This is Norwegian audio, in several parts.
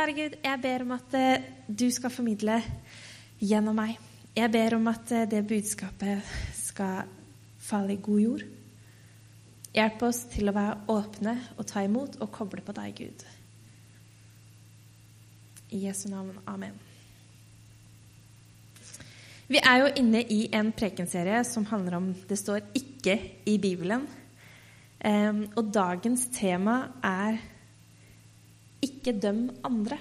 Kjære Gud, jeg ber om at eh, du skal formidle gjennom meg. Jeg ber om at eh, det budskapet skal falle i god jord. Hjelp oss til å være åpne og ta imot og koble på deg, Gud. I Jesu navn. Amen. Vi er jo inne i en prekenserie som handler om 'det står ikke i Bibelen'. Um, og dagens tema er 'ikke døm andre'.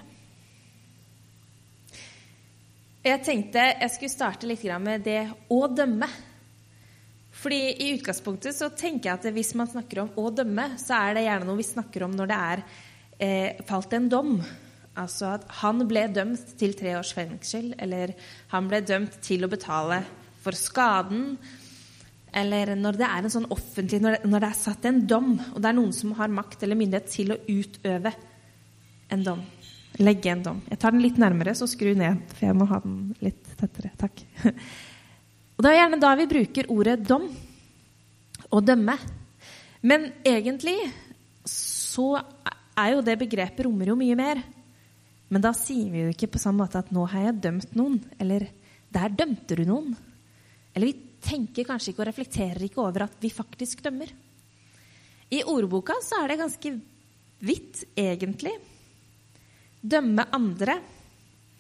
Jeg tenkte jeg skulle starte litt med det å dømme. Fordi I utgangspunktet så tenker jeg at hvis man snakker om å dømme, så er det gjerne noe vi snakker om når det er eh, falt en dom. Altså at han ble dømt til tre års fengsel, eller han ble dømt til å betale for skaden. Eller når det er en sånn offentlig, når det, når det er satt en dom, og det er noen som har makt eller myndighet til å utøve en dom. Legge en dom. Jeg tar den litt nærmere, så skru ned, for jeg må ha den litt tettere. Takk. Og Det er gjerne da vi bruker ordet dom. Å dømme. Men egentlig så er jo det begrepet rommer jo mye mer. Men da sier vi jo ikke på samme måte at 'nå har jeg dømt noen', eller 'der dømte du noen'. Eller vi tenker kanskje ikke og reflekterer ikke over at vi faktisk dømmer. I ordboka så er det ganske vidt, egentlig. Dømme andre,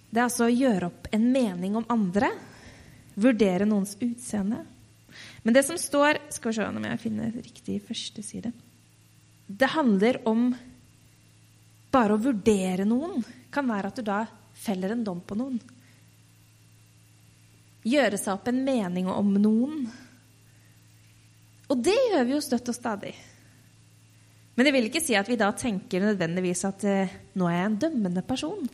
det er altså å gjøre opp en mening om andre. Vurdere noens utseende. Men det som står Skal vi se om jeg finner riktig første side. Det handler om bare å vurdere noen kan være at du da feller en dom på noen. Gjøre seg opp en mening om noen. Og det gjør vi jo støtt og stadig. Men det vil ikke si at vi da tenker nødvendigvis at eh, nå er jeg en dømmende person.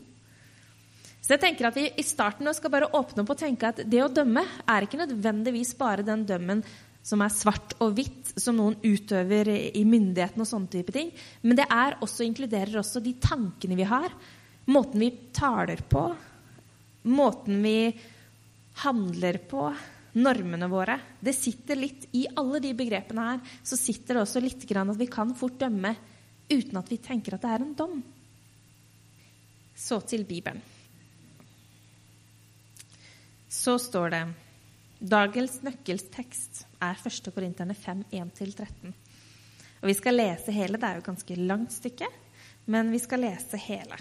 Så jeg tenker at vi i starten skal bare åpne opp og tenke at det å dømme er ikke nødvendigvis bare den dømmen som er svart og hvitt, som noen utøver i myndigheten og sånne type ting. Men det er også, inkluderer også de tankene vi har, måten vi taler på, måten vi handler på, normene våre. Det sitter litt i alle de begrepene her. Så sitter det også litt grann at vi kan fort dømme uten at vi tenker at det er en dom. Så til Bibelen. Så står det Dagens nøkkelstekst er 1. Korinterne 5, 1-13. Og vi skal lese hele. Det er jo et ganske langt stykke, men vi skal lese hele.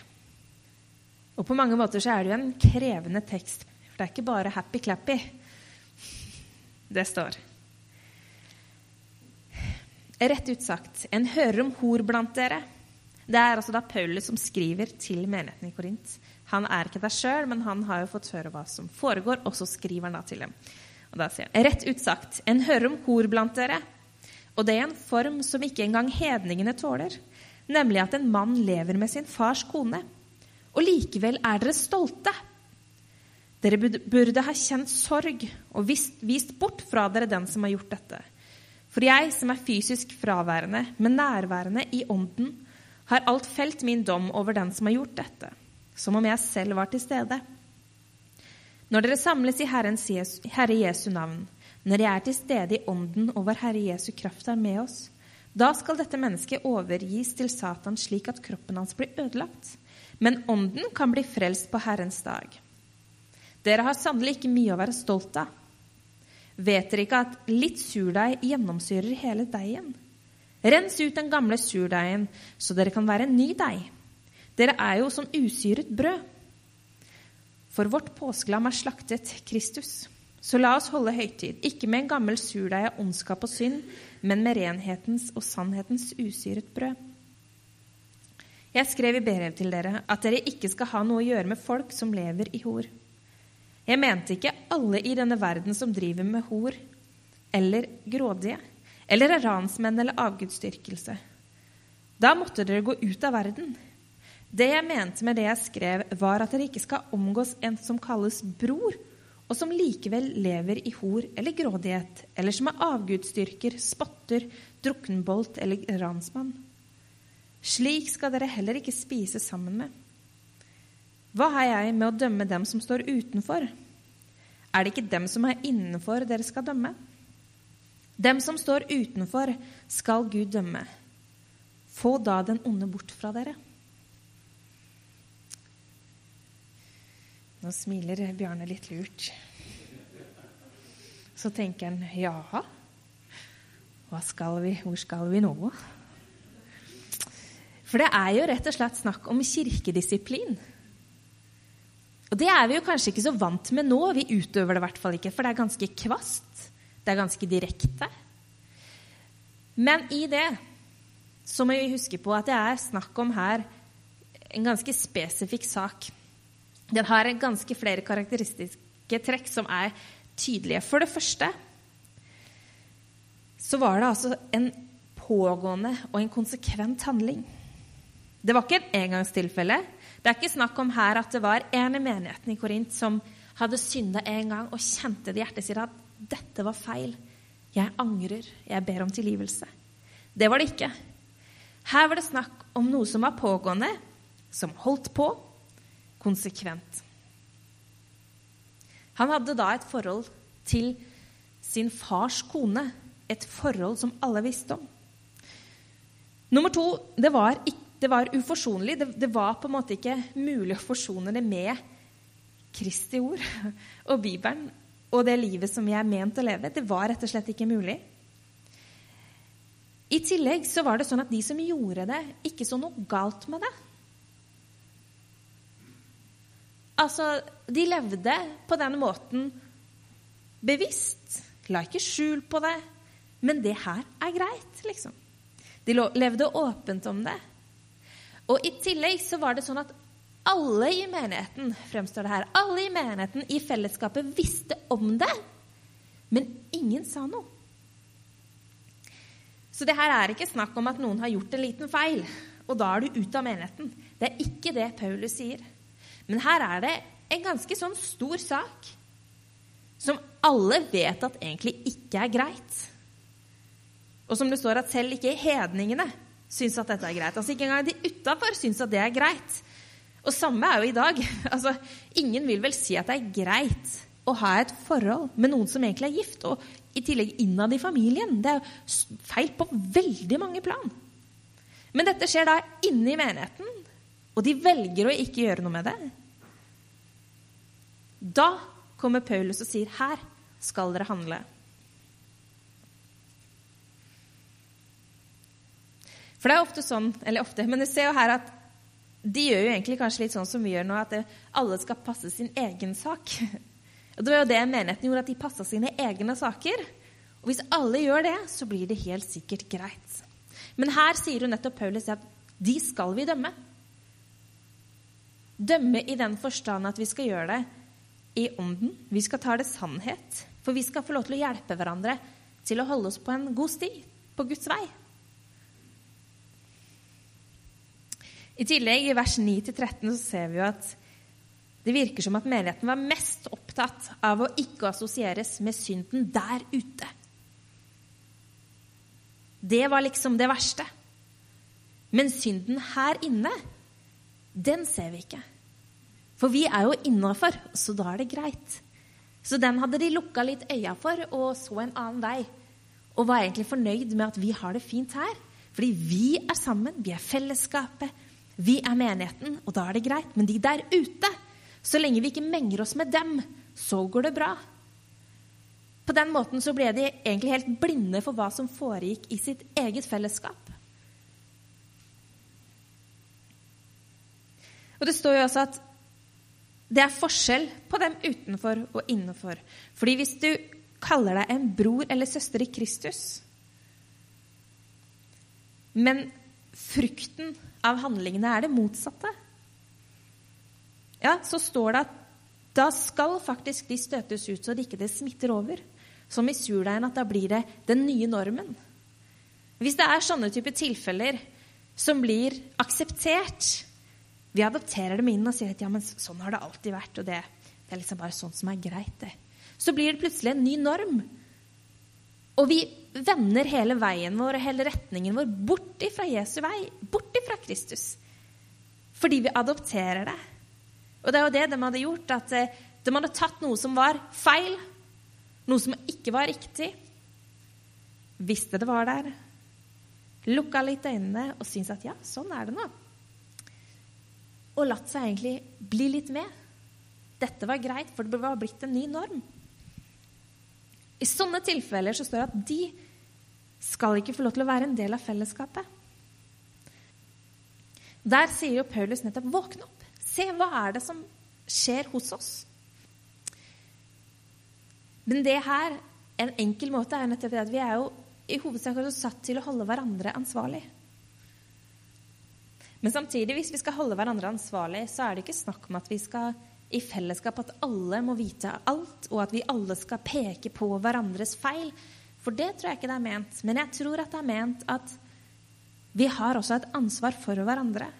Og på mange måter så er det jo en krevende tekst, for det er ikke bare happy-clappy. Det står Rett ut sagt, en hører om hor blant dere. Det er altså da Paulus som skriver til menigheten i Korint. Han er ikke der sjøl, men han har jo fått høre hva som foregår, og så skriver han da til dem. Og da sier han, Rett ut sagt, en hører om hor blant dere, og det er en form som ikke engang hedningene tåler, nemlig at en mann lever med sin fars kone. Og likevel er dere stolte. Dere burde ha kjent sorg og vist, vist bort fra dere den som har gjort dette. For jeg som er fysisk fraværende, men nærværende i ånden, har alt felt min dom over den som har gjort dette, som om jeg selv var til stede. Når dere samles i Herrens Jesu, Herre Jesu navn, når jeg er til stede i ånden og vår Herre Jesu kraft er med oss, da skal dette mennesket overgis til Satan slik at kroppen hans blir ødelagt. Men ånden kan bli frelst på Herrens dag. Dere har sannelig ikke mye å være stolt av. Vet dere ikke at litt surdeig gjennomsyrer hele deigen? Rens ut den gamle surdeigen, så dere kan være en ny deig. Dere er jo som usyret brød. For vårt påskelam er slaktet Kristus. Så la oss holde høytid, ikke med en gammel surdeig av ondskap og synd, men med renhetens og sannhetens usyret brød. Jeg skrev i brev til dere at dere ikke skal ha noe å gjøre med folk som lever i hor. Jeg mente ikke alle i denne verden som driver med hor, eller grådige, eller er ransmenn eller avgudsdyrkelse. Da måtte dere gå ut av verden. Det jeg mente med det jeg skrev, var at dere ikke skal omgås en som kalles bror, og som likevel lever i hor eller grådighet, eller som er avgudsdyrker, spotter, drukkenbolt eller ransmann. Slik skal dere heller ikke spise sammen med. Hva har jeg med å dømme dem som står utenfor? Er det ikke dem som er innenfor, dere skal dømme? Dem som står utenfor, skal Gud dømme. Få da den onde bort fra dere. Nå smiler Bjarne litt lurt. Så tenker han ja, hva skal vi, hvor skal vi nå? For det er jo rett og slett snakk om kirkedisiplin. Og det er vi jo kanskje ikke så vant med nå. Vi utøver det i hvert fall ikke, for det er ganske kvast. Det er ganske direkte. Men i det så må vi huske på at det er snakk om her en ganske spesifikk sak. Den har ganske flere karakteristiske trekk som er tydelige. For det første så var det altså en pågående og en konsekvent handling. Det var ikke et engangstilfelle. Det er ikke snakk om her at det var en i menigheten i Korint som hadde synda en gang og kjente det i hjertet sitt at dette var feil. Jeg angrer. Jeg ber om tilgivelse. Det var det ikke. Her var det snakk om noe som var pågående, som holdt på, konsekvent. Han hadde da et forhold til sin fars kone, et forhold som alle visste om. Nummer to det var, det var uforsonlig. Det, det, var på en måte ikke mulig å forsone det med Kristi ord og Bibelen og det livet som jeg er ment å leve. Det var rett og slett ikke mulig. I tillegg så var det sånn at de som gjorde det, ikke så noe galt med det. Altså, de levde på den måten bevisst. La ikke skjul på det. Men det her er greit, liksom. De levde åpent om det. Og i tillegg så var det sånn at alle i menigheten fremstår det her, alle i menigheten i fellesskapet visste om det, men ingen sa noe. Så det her er ikke snakk om at noen har gjort en liten feil, og da er du ute av menigheten. Det er ikke det Paulus sier. Men her er det en ganske sånn stor sak som alle vet at egentlig ikke er greit. Og som det står at selv ikke hedningene syns at dette er greit. Altså Ikke engang de utafor syns at det er greit. Og samme er jo i dag. Altså, ingen vil vel si at det er greit å ha et forhold med noen som egentlig er gift, og i tillegg innad i familien. Det er jo feil på veldig mange plan. Men dette skjer da inne i menigheten, og de velger å ikke gjøre noe med det. Da kommer Paulus og sier, 'Her skal dere handle'. For det er ofte sånn, eller ofte, men du ser jo her at de gjør jo egentlig kanskje litt sånn som vi gjør nå, at alle skal passe sin egen sak. Og Det var jo det menigheten gjorde, at de passa sine egne saker. Og Hvis alle gjør det, så blir det helt sikkert greit. Men her sier jo nettopp Paulus at de skal vi dømme. Dømme i den forstand at vi skal gjøre det i ånden. Vi skal ta det sannhet. For vi skal få lov til å hjelpe hverandre til å holde oss på en god sti, på Guds vei. I tillegg, i vers 9-13, så ser vi jo at det virker som at menigheten var mest opptatt av å ikke assosieres med synden der ute. Det var liksom det verste. Men synden her inne, den ser vi ikke. For vi er jo innafor, så da er det greit. Så den hadde de lukka litt øya for og så en annen vei. Og var egentlig fornøyd med at vi har det fint her. Fordi vi er sammen, vi er fellesskapet, vi er menigheten, og da er det greit. Men de der ute, så lenge vi ikke menger oss med dem, så går det bra. På den måten så ble de egentlig helt blinde for hva som foregikk i sitt eget fellesskap. Og det står jo også at det er forskjell på dem utenfor og innenfor. Fordi hvis du kaller deg en bror eller søster i Kristus, men frukten av handlingene er det motsatte, ja, så står det at da skal faktisk de støtes ut så det ikke det smitter over. Som i surdeigen, at da blir det den nye normen. Hvis det er sånne type tilfeller som blir akseptert Vi adopterer dem inn og sier at ja, men sånn har det alltid vært. og det, det er liksom bare sånn som er greit, det. Så blir det plutselig en ny norm. Og vi vender hele veien vår og hele retningen vår bort ifra Jesu vei, bort ifra Kristus. Fordi vi adopterer det. Og det er jo det de hadde gjort. at eh, De hadde tatt noe som var feil, noe som ikke var riktig, visste det var der, lukka litt øynene og syntes at ja, sånn er det nå. Og latt seg egentlig bli litt med. Dette var greit, for det var blitt en ny norm. I sånne tilfeller så står det at de skal ikke få lov til å være en del av fellesskapet. Der sier jo Paulus nettopp 'våkne opp'. Se hva er det som skjer hos oss. Men det her, en enkel måte, er nettopp at vi er jo i hovedsak satt til å holde hverandre ansvarlig. Men samtidig, hvis vi skal holde hverandre ansvarlig, så er det ikke snakk om at vi skal i fellesskap at alle må vite alt, og at vi alle skal peke på hverandres feil. For det tror jeg ikke det er ment. Men jeg tror at det er ment at vi har også et ansvar for hverandre.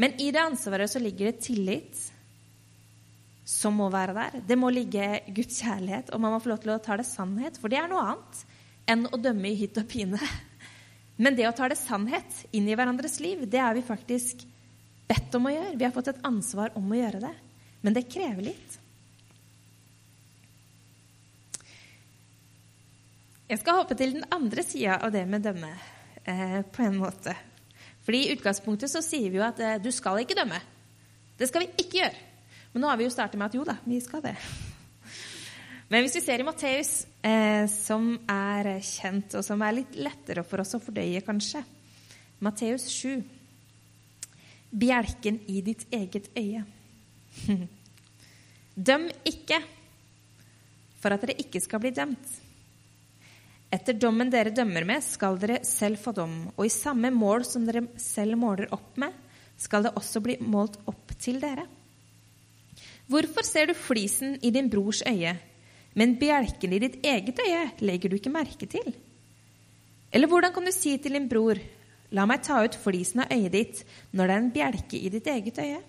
Men i det ansvaret så ligger det tillit som må være der. Det må ligge Guds kjærlighet, og man må få lov til å ta det sannhet. For det er noe annet enn å dømme i hytt og pine. Men det å ta det sannhet inn i hverandres liv, det er vi faktisk bedt om å gjøre. Vi har fått et ansvar om å gjøre det. Men det krever litt. Jeg skal hoppe til den andre sida av det med dømme, eh, på en måte. Fordi I utgangspunktet så sier vi jo at eh, du skal ikke dømme. Det skal vi ikke gjøre. Men nå har vi jo startet med at jo da, vi skal det. Men hvis vi ser i Matteus, eh, som er kjent, og som er litt lettere for oss å fordøye, kanskje Matteus 7. Bjelken i ditt eget øye. Døm ikke for at dere ikke skal bli dømt. Etter dommen dere dømmer med, skal dere selv få dom, og i samme mål som dere selv måler opp med, skal det også bli målt opp til dere. Hvorfor ser du flisen i din brors øye, men bjelken i ditt eget øye legger du ikke merke til? Eller hvordan kan du si til din bror, la meg ta ut flisen av øyet ditt når det er en bjelke i ditt eget øye?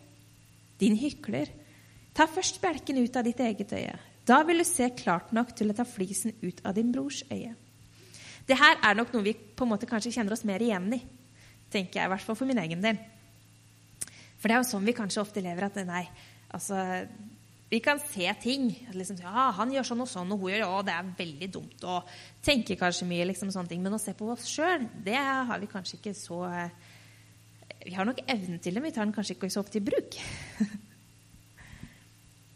Din hykler. Ta først bjelken ut av ditt eget øye. Da vil du se klart nok til å ta flisen ut av din brors øye. Det her er nok noe vi på en måte kanskje kjenner oss mer igjen i. tenker jeg, i hvert fall for min egen del. For det er jo sånn vi kanskje ofte lever. at nei, altså, Vi kan se ting. Liksom, ja, 'Han gjør sånn og sånn, og hun gjør ja, det er veldig dumt.' Og tenker kanskje mye liksom sånne ting. Men å se på oss sjøl, det har vi kanskje ikke så Vi har nok evnen til det, men vi tar den kanskje ikke så ofte i bruk.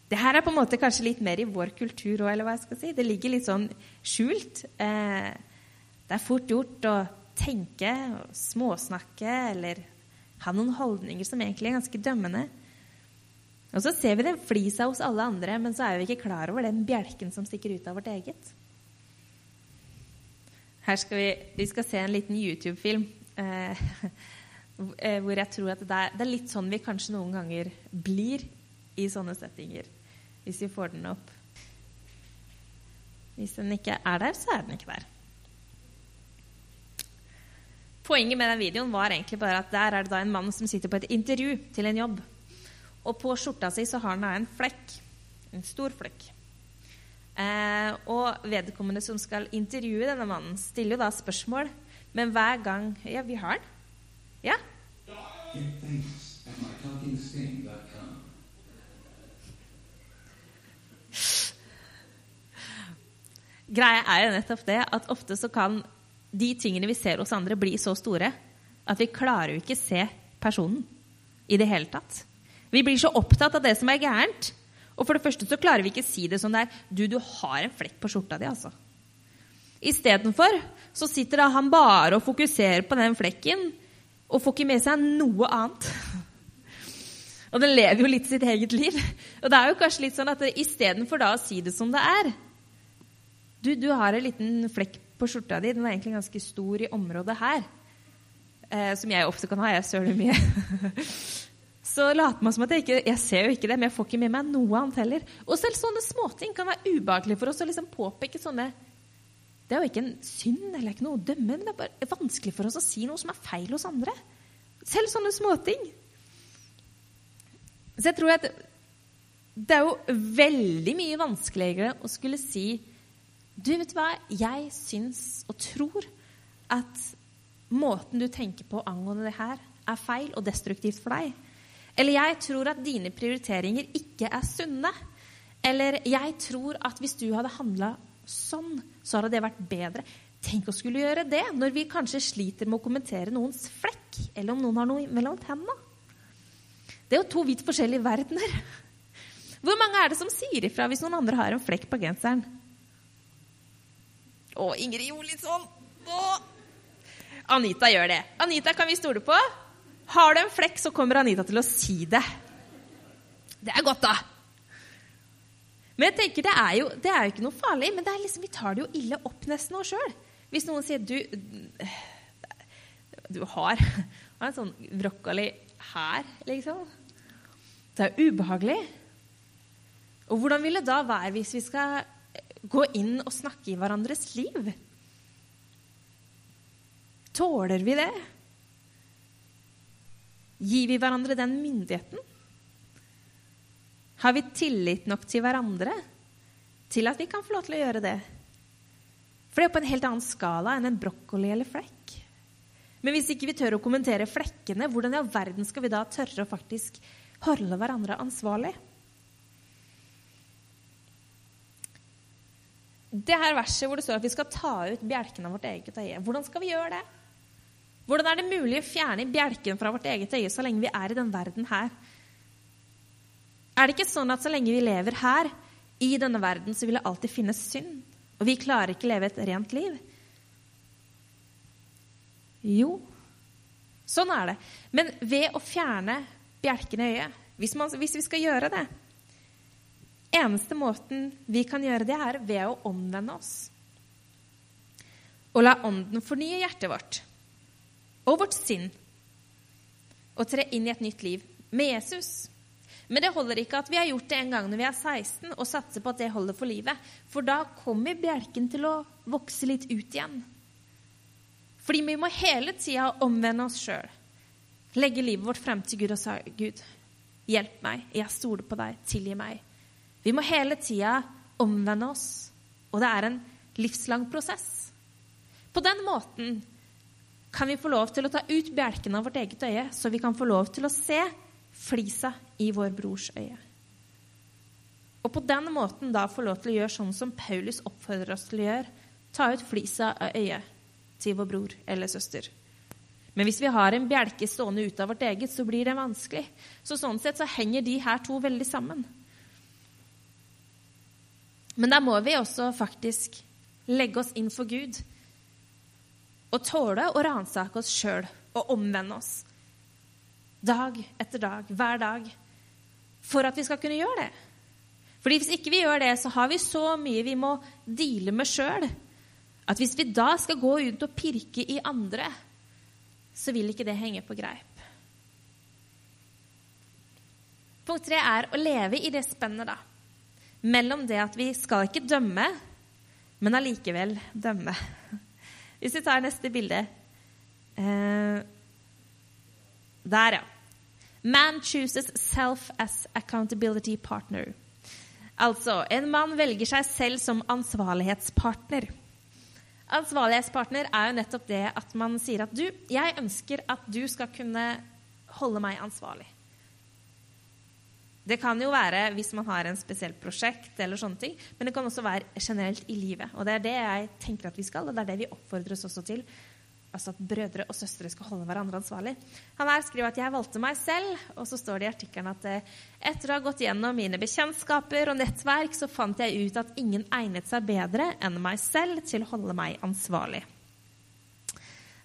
Det her er på en måte kanskje litt mer i vår kultur òg, eller hva jeg skal si. Det ligger litt sånn skjult. Eh, det er fort gjort å tenke og småsnakke eller ha noen holdninger som egentlig er ganske dømmende. Og så ser vi den flisa hos alle andre, men så er vi ikke klar over den bjelken som stikker ut av vårt eget. Her skal vi, vi skal se en liten YouTube-film eh, eh hvor jeg tror at det er, det er litt sånn vi kanskje noen ganger blir i sånne settinger hvis vi får den opp. Hvis den ikke er der, så er den ikke der. Poenget med den videoen var egentlig bare at der er det da en mann som sitter på et intervju til en jobb. Og på skjorta si så har han da en flekk. En stor flekk. Eh, og vedkommende som skal intervjue denne mannen, stiller jo da spørsmål. Men hver gang Ja, vi har den. Ja? Greia er jo nettopp det at ofte så kan de tingene vi ser hos andre, blir så store at vi klarer jo ikke se personen i det hele tatt. Vi blir så opptatt av det som er gærent. Og for det første så klarer vi ikke si det som det er. Du, du har en flekk på skjorta di, altså. Istedenfor så sitter da han bare og fokuserer på den flekken og får ikke med seg noe annet. Og den lever jo litt sitt eget liv. Og det er jo kanskje litt sånn at istedenfor da å si det som det er, du, du har en liten flekk på skjorta di. Den er egentlig ganske stor i området her. Eh, som jeg ofte kan ha. Jeg søler mye. så later man som at jeg ikke Jeg ser jo ikke det, men jeg får ikke med meg noe annet heller. Og selv sånne småting kan være ubehagelig for oss å liksom påpeke sånne Det er jo ikke en synd eller ikke noe å dømme, men det er bare vanskelig for oss å si noe som er feil hos andre. Selv sånne småting. Så jeg tror at det er jo veldig mye vanskeligere å skulle si Du, vet hva, jeg syns og tror at måten du tenker på angående det her, er feil og destruktivt for deg. Eller jeg tror at dine prioriteringer ikke er sunne. Eller jeg tror at hvis du hadde handla sånn, så hadde det vært bedre. Tenk å skulle gjøre det når vi kanskje sliter med å kommentere noens flekk, eller om noen har noe mellom tennene. Det er jo to vidt forskjellige verdener. Hvor mange er det som sier ifra hvis noen andre har en flekk på genseren? Å, Ingrid litt sånn. Anita gjør det. Anita kan vi stole på. Har du en flekk, så kommer Anita til å si det. Det er godt, da. Men jeg tenker, det er, jo, det er jo ikke noe farlig, men liksom, vi tar det jo ille opp nesten nå sjøl. Hvis noen sier du, du har, har en sånn brokkoli her, liksom. Det er ubehagelig. Og hvordan vil det da være hvis vi skal gå inn og snakke i hverandres liv? Tåler vi det? Gir vi hverandre den myndigheten? Har vi tillit nok til hverandre til at vi kan få lov til å gjøre det? For det er på en helt annen skala enn en brokkoli eller flekk. Men hvis ikke vi tør å kommentere flekkene, hvordan i all verden skal vi da tørre å faktisk holde hverandre ansvarlig? Det her verset hvor det står at vi skal ta ut bjelken av vårt eget øye, hvordan skal vi gjøre det? Hvordan er det mulig å fjerne bjelken fra vårt eget øye så lenge vi er i den verden her? Er det ikke sånn at så lenge vi lever her, i denne verden, så vil det alltid finnes synd? Og vi klarer ikke leve et rent liv? Jo, sånn er det. Men ved å fjerne bjelken i øyet, hvis, man, hvis vi skal gjøre det Eneste måten vi kan gjøre det, er ved å omvende oss. Og la Ånden fornye hjertet vårt og vårt sinn og tre inn i et nytt liv med Jesus. Men det holder ikke at vi har gjort det en gang når vi er 16, og satser på at det holder for livet. For da kommer bjelken til å vokse litt ut igjen. Fordi vi må hele tida omvende oss sjøl. Legge livet vårt frem til Gud og sa, 'Gud, hjelp meg. Jeg stoler på deg. Tilgi meg.' Vi må hele tida omvende oss. Og det er en livslang prosess. På den måten kan vi få lov til å ta ut bjelken av vårt eget øye, så vi kan få lov til å se flisa i vår brors øye. Og på den måten da få lov til å gjøre sånn som Paulus oppfordrer oss til å gjøre. Ta ut flisa av øyet til vår bror eller søster. Men hvis vi har en bjelke stående ut av vårt eget, så blir det vanskelig. Så sånn sett så henger de her to veldig sammen. Men da må vi også faktisk legge oss inn for Gud og tåle å ransake oss sjøl og omvende oss. Dag etter dag, hver dag. For at vi skal kunne gjøre det. Fordi Hvis ikke vi gjør det, så har vi så mye vi må deale med sjøl, at hvis vi da skal gå ut og pirke i andre, så vil ikke det henge på greip. Punkt tre er å leve i det spennet, da. Mellom det at vi skal ikke dømme, men allikevel dømme. Hvis vi tar neste bilde eh, Der, ja. Man chooses self as accountability partner. Altså, en mann velger seg selv som ansvarlighetspartner. Ansvarlighetspartner er jo nettopp det at man sier at du, jeg ønsker at du skal kunne holde meg ansvarlig. Det kan jo være hvis man har en spesielt prosjekt, eller sånne ting, men det kan også være generelt i livet. Og det er det jeg tenker at vi skal, og det er det vi oppfordres også til. Altså at brødre og søstre skal holde hverandre ansvarlig. Han her skriver at 'jeg valgte meg selv', og så står det i artikkelen at eh, etter å ha gått gjennom mine bekjentskaper og nettverk, så fant jeg ut at ingen egnet seg bedre enn meg selv til å holde meg ansvarlig.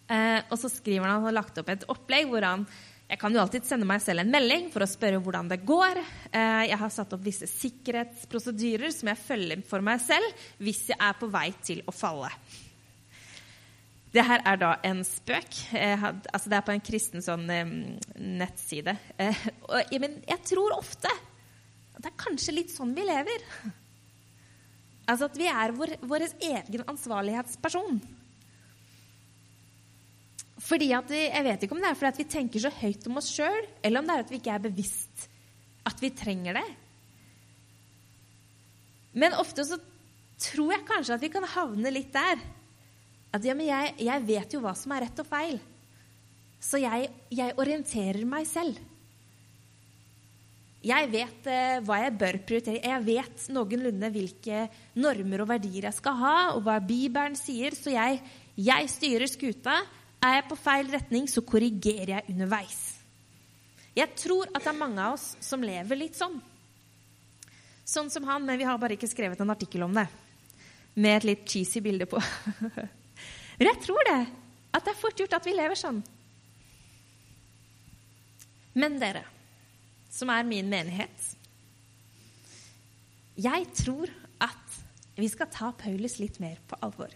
Eh, og så skriver han han har lagt opp et opplegg hvor han jeg kan jo alltid sende meg selv en melding for å spørre hvordan det går. Eh, jeg har satt opp visse sikkerhetsprosedyrer som jeg følger for meg selv hvis jeg er på vei til å falle. Det her er da en spøk. Had, altså det er på en kristen sånn nettside. Jeg, men jeg tror ofte at det er kanskje litt sånn vi lever. Altså at vi er vår, vår egen ansvarlighetsperson. Fordi at Jeg vet ikke om det er fordi vi tenker så høyt om oss sjøl, eller om det er at vi ikke er bevisst at vi trenger det. Men ofte så tror jeg kanskje at vi kan havne litt der. At ja, men jeg, jeg vet jo hva som er rett og feil. Så jeg, jeg orienterer meg selv. Jeg vet eh, hva jeg bør prioritere. Jeg vet noenlunde hvilke normer og verdier jeg skal ha, og hva Bibelen sier. Så jeg, jeg styrer skuta. Er jeg på feil retning, så korrigerer jeg underveis. Jeg tror at det er mange av oss som lever litt sånn. Sånn som han, men vi har bare ikke skrevet en artikkel om det. Med et litt cheesy bilde på. Men jeg tror det. At det er fort gjort at vi lever sånn. Men dere, som er min menighet Jeg tror at vi skal ta Paulus litt mer på alvor.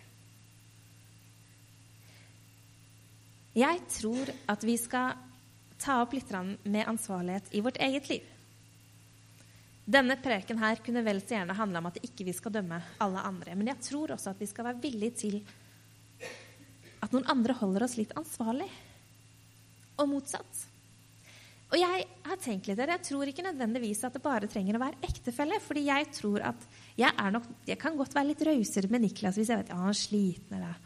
Jeg tror at vi skal ta opp litt med ansvarlighet i vårt eget liv. Denne preken her kunne vel så gjerne handle om at ikke vi skal dømme alle andre. Men jeg tror også at vi skal være villige til at noen andre holder oss litt ansvarlig. Og motsatt. Og jeg har tenkt litt der, jeg tror ikke nødvendigvis at det bare trenger å være ektefelle. fordi jeg tror at jeg nok, jeg kan godt være litt rausere med Niklas hvis jeg vet ja, han er sliten. eller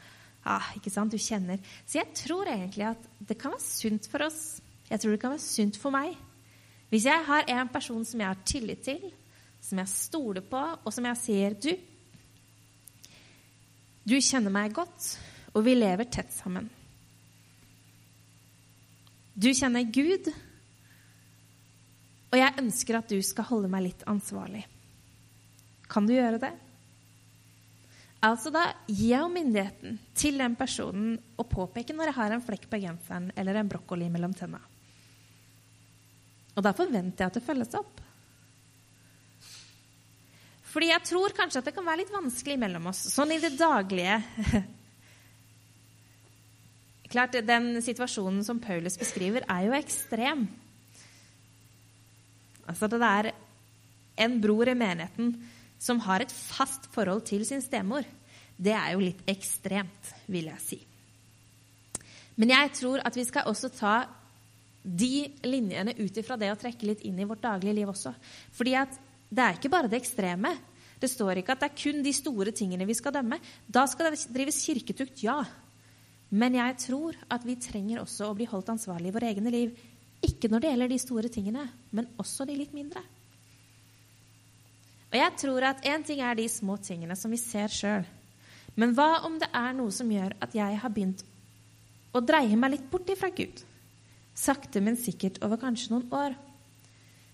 ah, ikke sant, du kjenner. Så jeg tror egentlig at det kan være sunt for oss. Jeg tror det kan være sunt for meg hvis jeg har en person som jeg har tillit til, som jeg stoler på, og som jeg sier Du, du kjenner meg godt, og vi lever tett sammen. Du kjenner Gud, og jeg ønsker at du skal holde meg litt ansvarlig. Kan du gjøre det? Altså Da gir jeg myndigheten til den personen å påpeke når jeg har en flekk på genseren eller en brokkoli mellom tenna. Og da forventer jeg at det følges opp. Fordi jeg tror kanskje at det kan være litt vanskelig mellom oss, sånn i det daglige. Klart, Den situasjonen som Paulus beskriver, er jo ekstrem. Altså, det er en bror i menigheten som har et fast forhold til sin stemor. Det er jo litt ekstremt, vil jeg si. Men jeg tror at vi skal også ta de linjene ut ifra det å trekke litt inn i vårt daglige liv også. Fordi at det er ikke bare det ekstreme. Det står ikke at det er kun de store tingene vi skal dømme. Da skal det drives kirketukt, ja. Men jeg tror at vi trenger også å bli holdt ansvarlig i våre egne liv. Ikke når det gjelder de store tingene, men også de litt mindre. Og jeg tror at én ting er de små tingene som vi ser sjøl. Men hva om det er noe som gjør at jeg har begynt å dreie meg litt bort ifra Gud? sakte, men sikkert over kanskje noen år,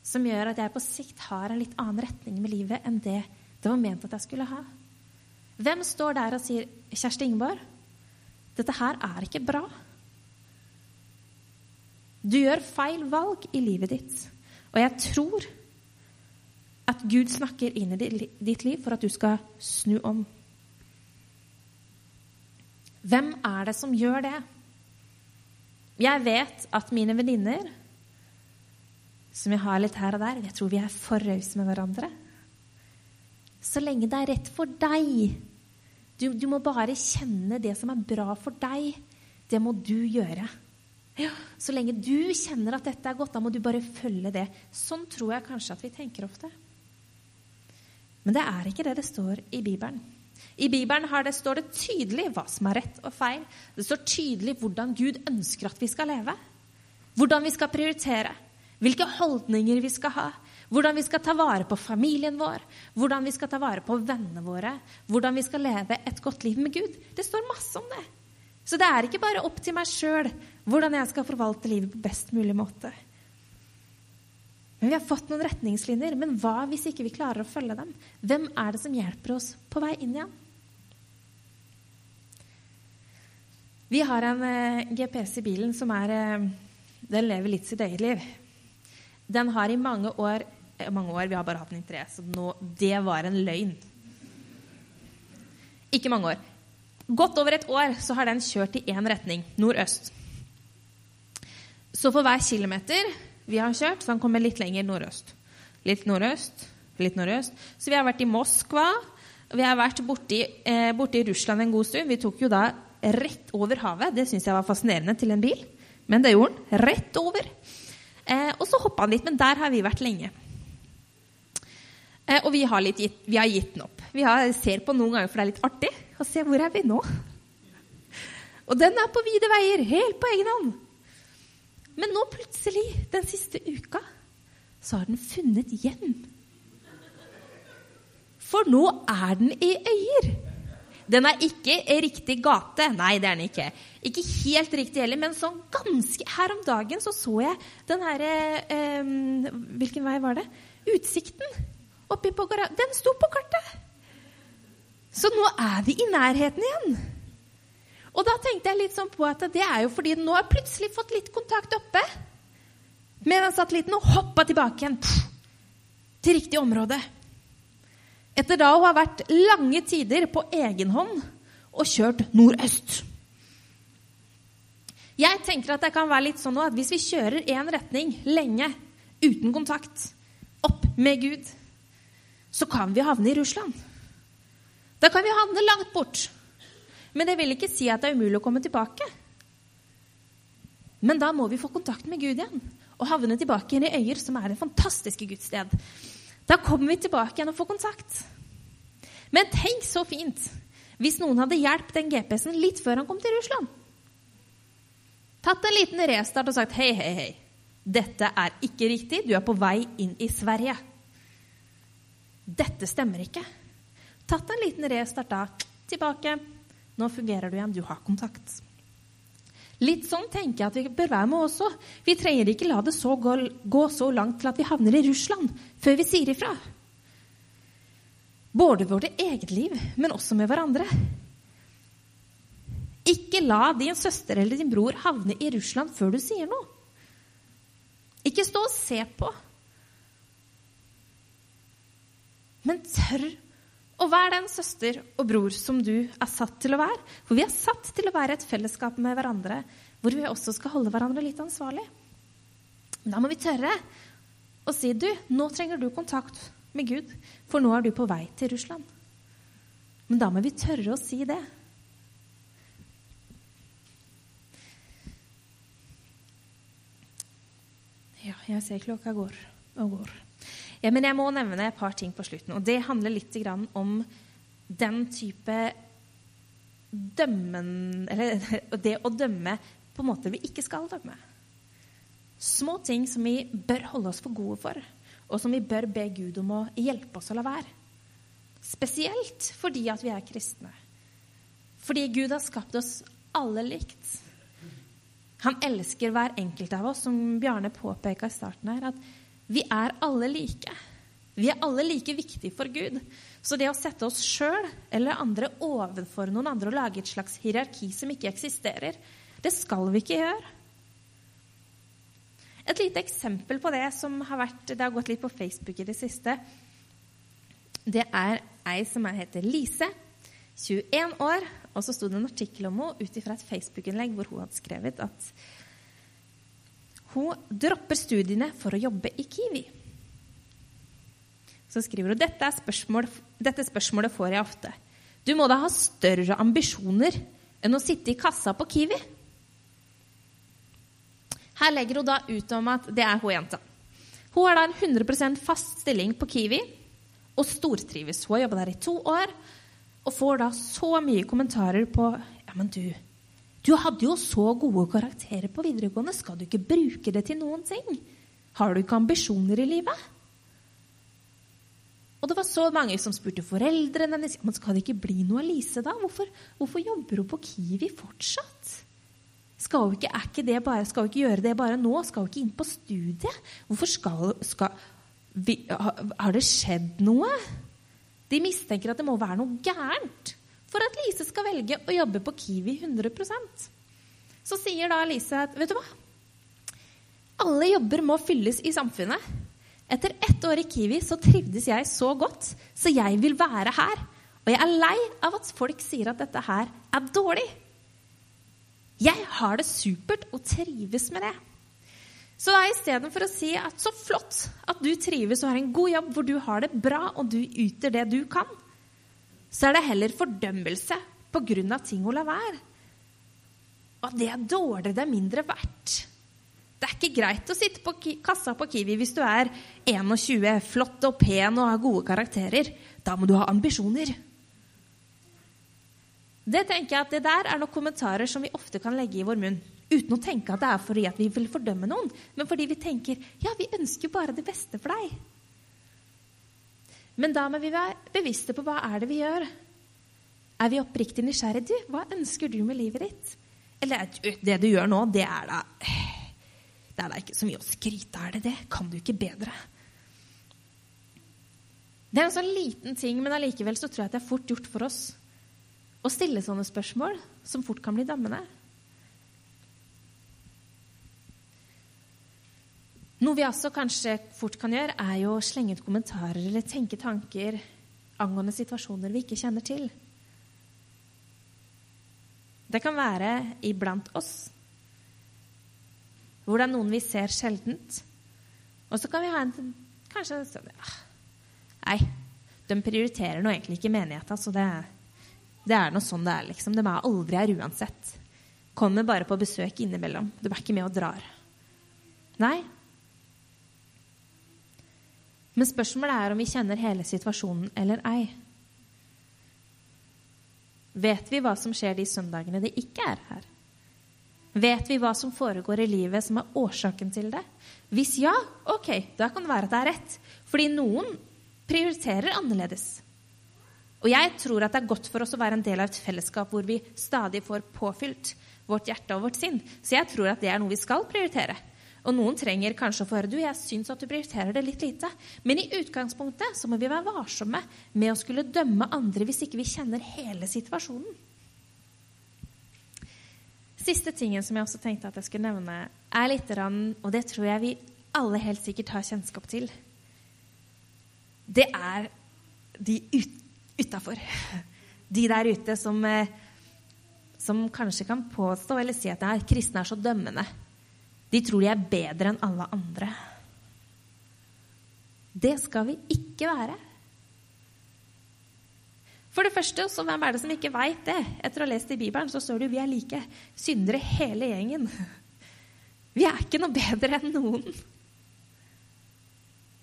som gjør at jeg på sikt har en litt annen retning med livet enn det det var ment at jeg skulle ha. Hvem står der og sier 'Kjersti Ingeborg, dette her er ikke bra'? Du gjør feil valg i livet ditt. Og jeg tror at Gud snakker inn i ditt liv for at du skal snu om. Hvem er det som gjør det? Jeg vet at mine venninner, som jeg har litt her og der, jeg tror vi er for rause med hverandre. Så lenge det er rett for deg. Du, du, må bare kjenne det som er bra for deg. Det må du gjøre. Ja, så lenge du kjenner at dette er godt, da må du bare følge det. Sånn tror jeg kanskje at vi tenker ofte. Men det er ikke det det står i Bibelen. I Bibelen det, står det tydelig hva som er rett og feil. Det står tydelig hvordan Gud ønsker at vi skal leve. Hvordan vi skal prioritere. Hvilke holdninger vi skal ha. Hvordan vi skal ta vare på familien vår. Hvordan vi skal ta vare på vennene våre. Hvordan vi skal leve et godt liv med Gud. Det står masse om det. Så det er ikke bare opp til meg sjøl hvordan jeg skal forvalte livet på best mulig måte. Men Vi har fått noen retningslinjer, men hva hvis ikke vi klarer å følge dem? Hvem er det som hjelper oss på vei inn igjen? Vi har en eh, GPS i bilen som er eh, Den lever litt sitt eget liv. Den har i mange år eh, mange år, Vi har bare hatt den i tre, så nå, det var en løgn. Ikke mange år. Godt over et år så har den kjørt i én retning, nordøst. Så for hver kilometer vi har kjørt, så han kommer litt lenger nordøst. Litt nordøst, litt nordøst. Så vi har vært i Moskva. Vi har vært borti, eh, borti Russland en god stund. Vi tok jo da rett over havet. Det syns jeg var fascinerende til en bil. Men det gjorde han. Rett over. Eh, og så hoppa han litt, men der har vi vært lenge. Eh, og vi har, litt, vi har, gitt den opp. Vi har, ser på noen ganger, for det er litt artig. Og se, hvor er vi nå? Og den er på vide veier, helt på egen hånd. Men nå plutselig, den siste uka, så har den funnet hjem. For nå er den i Øyer. Den er ikke riktig gate. Nei, det er den ikke. Ikke helt riktig heller, men sånn ganske Her om dagen så så jeg den herre eh, Hvilken vei var det? Utsikten oppi på. Den sto på kartet! Så nå er vi i nærheten igjen. Og da tenkte jeg litt sånn på at det er jo fordi den nå har plutselig fått litt kontakt oppe med den satellitten og hoppa tilbake igjen til riktig område. Etter da å ha vært lange tider på egen hånd og kjørt nordøst. Jeg tenker at det kan være litt sånn at hvis vi kjører én retning lenge uten kontakt, opp med Gud, så kan vi havne i Russland. Da kan vi havne langt bort. Men det vil ikke si at det er umulig å komme tilbake. Men da må vi få kontakt med Gud igjen og havne tilbake igjen i Øyer, som er det fantastiske Guds sted. Da kommer vi tilbake igjen og får kontakt. Men tenk så fint hvis noen hadde hjulpet den GPS-en litt før han kom til Russland. Tatt en liten restart og sagt hei, hei, hei. Dette er ikke riktig. Du er på vei inn i Sverige. Dette stemmer ikke. Tatt en liten restart da. Tilbake. Nå fungerer du igjen. Du har kontakt. Litt sånn tenker jeg at vi bør være med også. Vi trenger ikke la det så gå, gå så langt til at vi havner i Russland før vi sier ifra. Både vårt eget liv, men også med hverandre. Ikke la din søster eller din bror havne i Russland før du sier noe. Ikke stå og se på. Men tør å vær den søster og bror som du er satt til å være. For vi er satt til å være et fellesskap med hverandre hvor vi også skal holde hverandre litt ansvarlig. Da må vi tørre å si du, nå trenger du kontakt med Gud, for nå er du på vei til Russland. Men da må vi tørre å si det. Ja, jeg ser klokka går og går. Ja, men jeg må nevne et par ting på slutten. Og det handler litt om den type dømmen Eller det å dømme på en måte vi ikke skal dømme. Små ting som vi bør holde oss for gode for, og som vi bør be Gud om å hjelpe oss å la være. Spesielt fordi at vi er kristne. Fordi Gud har skapt oss alle likt. Han elsker hver enkelt av oss, som Bjarne påpeka i starten her. at vi er alle like. Vi er alle like viktige for Gud. Så det å sette oss sjøl eller andre overfor noen andre og lage et slags hierarki som ikke eksisterer, det skal vi ikke gjøre. Et lite eksempel på det som har, vært, det har gått litt på Facebook i det siste, det er ei som heter Lise, 21 år. Og så sto det en artikkel om henne ut ifra et Facebook-innlegg hvor hun hadde skrevet at hun dropper studiene for å jobbe i Kiwi. Så skriver hun dette, spørsmål, dette spørsmålet får jeg ofte. Du må da ha større ambisjoner enn å sitte i kassa på Kiwi? Her legger hun da ut om at det er hun jenta. Hun har da en 100% fast stilling på Kiwi og stortrives. Hun har jobba der i to år og får da så mye kommentarer på Ja, men du, du hadde jo så gode karakterer på videregående. Skal du ikke bruke det til noen ting? Har du ikke ambisjoner i livet? Og det var så mange som spurte foreldrene men skal det ikke bli noe av Lise da. Hvorfor, hvorfor jobber hun på Kiwi fortsatt? Skal hun ikke, ikke bare, skal hun ikke gjøre det bare nå? Skal hun ikke inn på studiet? Hvorfor skal, skal vi, Har det skjedd noe? De mistenker at det må være noe gærent for at Lise skal velge å jobbe på Kiwi 100% Så sier da Lise at vet du hva? Alle jobber må fylles i samfunnet. Etter ett år i Kiwi så trivdes jeg så godt, så jeg vil være her. Og jeg er lei av at folk sier at dette her er dårlig. Jeg har det supert og trives med det. Så da istedenfor å si at så flott at du trives og har en god jobb hvor du har det bra og du yter det du kan, så er det heller fordømmelse av ting hun lar være. Og det er dårligere, det er mindre verdt. Det er ikke greit å sitte på kassa på Kiwi hvis du er 21, flott og pen og har gode karakterer. Da må du ha ambisjoner. Det tenker jeg at det der er noen kommentarer som vi ofte kan legge i vår munn. Uten å tenke at det er fordi at vi vil fordømme noen, men fordi vi tenker ja, vi ønsker bare det beste for deg. Men da må vi være bevisste på hva er det vi gjør. Er vi oppriktig nysgjerrige? Du, hva ønsker du med livet ditt? Eller det du gjør nå, det er da Det er da ikke så mye å skryte av, er det det? Kan du ikke bedre? Det er en sånn liten ting, men allikevel så tror jeg at det er fort gjort for oss å stille sånne spørsmål som fort kan bli dømmende. Noe vi også kanskje fort kan gjøre, er jo å slenge ut kommentarer eller tenke tanker angående situasjoner vi ikke kjenner til. Det kan være iblant oss, hvor det er noen vi ser sjeldent. Og så kan vi ha en kanskje sånn ja, Nei, de prioriterer nå egentlig ikke menigheta, så det, det er nå sånn det er, liksom. De er aldri her uansett. Kommer bare på besøk innimellom. De er ikke med og drar. Nei. Men spørsmålet er om vi kjenner hele situasjonen eller ei. Vet vi hva som skjer de søndagene det ikke er her? Vet vi hva som foregår i livet som er årsaken til det? Hvis ja, ok, da kan det være at det er rett. Fordi noen prioriterer annerledes. Og jeg tror at det er godt for oss å være en del av et fellesskap hvor vi stadig får påfylt vårt hjerte og vårt sinn. Så jeg tror at det er noe vi skal prioritere. Og noen trenger kanskje å få høre du, jeg syns at du prioriterer det litt lite. Men i utgangspunktet så må vi være varsomme med å skulle dømme andre hvis ikke vi kjenner hele situasjonen. Siste tingen som jeg også tenkte at jeg skulle nevne, er litt, og det tror jeg vi alle helt sikkert har kjennskap til. Det er de utafor. De der ute som, eh, som kanskje kan påstå eller si at kristne er så dømmende. De tror de er bedre enn alle andre. Det skal vi ikke være. For det første, så hvem er det som ikke veit det? Etter å ha lest i Bibelen så står det jo vi er like syndere hele gjengen. Vi er ikke noe bedre enn noen.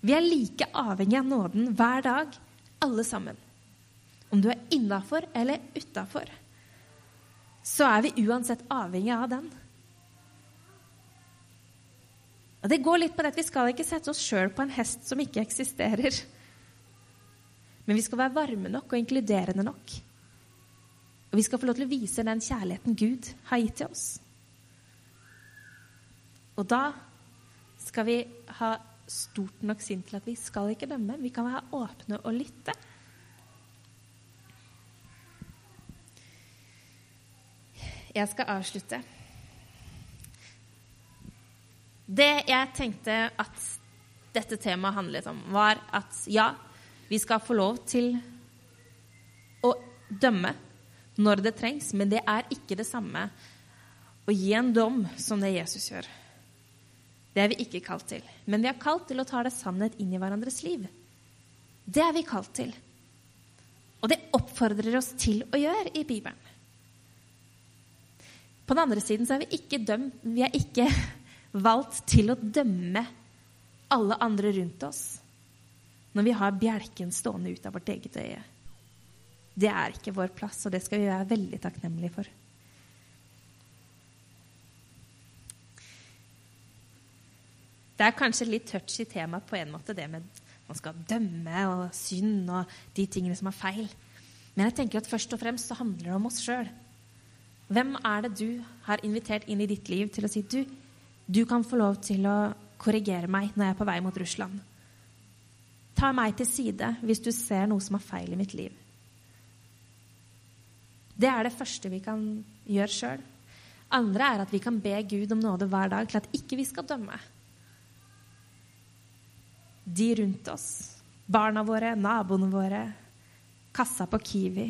Vi er like avhengig av nåden hver dag, alle sammen. Om du er innafor eller utafor, så er vi uansett avhengig av den. Og Det går litt på det at vi skal ikke sette oss sjøl på en hest som ikke eksisterer. Men vi skal være varme nok og inkluderende nok. Og vi skal få lov til å vise den kjærligheten Gud har gitt til oss. Og da skal vi ha stort nok sinn til at vi skal ikke dømme. Vi kan være åpne og lytte. Jeg skal avslutte. Det jeg tenkte at dette temaet handlet om, var at ja, vi skal få lov til å dømme når det trengs, men det er ikke det samme å gi en dom som det Jesus gjør. Det er vi ikke kalt til. Men vi er kalt til å ta det sannhet inn i hverandres liv. Det er vi kalt til. Og det oppfordrer oss til å gjøre i Bibelen. På den andre siden så er vi ikke dømt Vi er ikke valgt til å dømme alle andre rundt oss når vi har bjelken stående ut av vårt eget øye. Det er ikke vår plass, og det skal vi være veldig takknemlige for. Det er kanskje litt touchy tema på en måte, det med man skal dømme og synd og de tingene som er feil. Men jeg tenker at først og fremst så handler det om oss sjøl. Hvem er det du har invitert inn i ditt liv til å si du, du kan få lov til å korrigere meg når jeg er på vei mot Russland. Ta meg til side hvis du ser noe som er feil i mitt liv. Det er det første vi kan gjøre sjøl. Andre er at vi kan be Gud om nåde hver dag til at ikke vi skal dømme. De rundt oss, barna våre, naboene våre, kassa på Kiwi.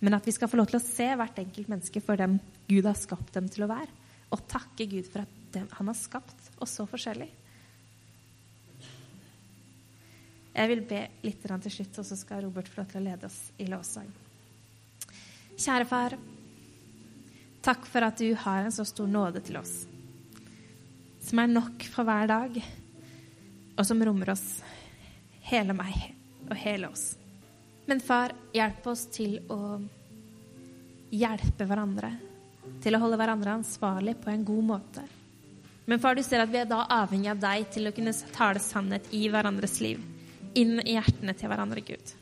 Men at vi skal få lov til å se hvert enkelt menneske for dem Gud har skapt dem til å være. Og takke Gud for at det, han har skapt oss så forskjellig. Jeg vil be litt til slutt, og så skal Robert få lov til å lede oss i lovsang. Kjære far, takk for at du har en så stor nåde til oss. som er nok for hver dag, og som rommer oss, hele meg og hele oss. Men far, hjelp oss til å hjelpe hverandre, til å holde hverandre ansvarlig på en god måte. Men far, du ser at vi er da avhengig av deg til å kunne tale sannhet i hverandres liv, inn i hjertene til hverandre, Gud.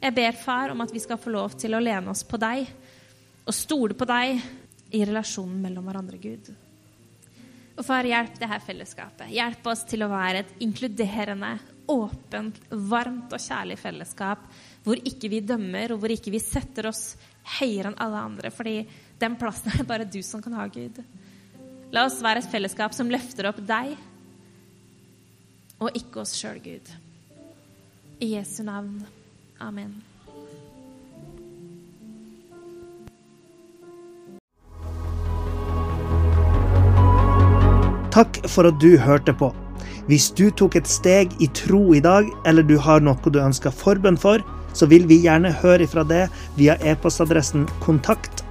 Jeg ber, far, om at vi skal få lov til å lene oss på deg og stole på deg i relasjonen mellom hverandre, Gud. Og far, hjelp det her fellesskapet. Hjelp oss til å være et inkluderende, åpent, varmt og kjærlig fellesskap hvor ikke vi dømmer, og hvor ikke vi setter oss høyere enn alle andre, fordi den plassen er det bare du som kan ha, Gud. La oss være et fellesskap som løfter opp deg, og ikke oss sjøl, Gud. I Jesu navn. Amen. Takk for at du hørte på. Hvis du tok et steg i tro i dag, eller du har noe du ønsker forbønn for, så vil vi gjerne høre fra det via e-postadressen kontakt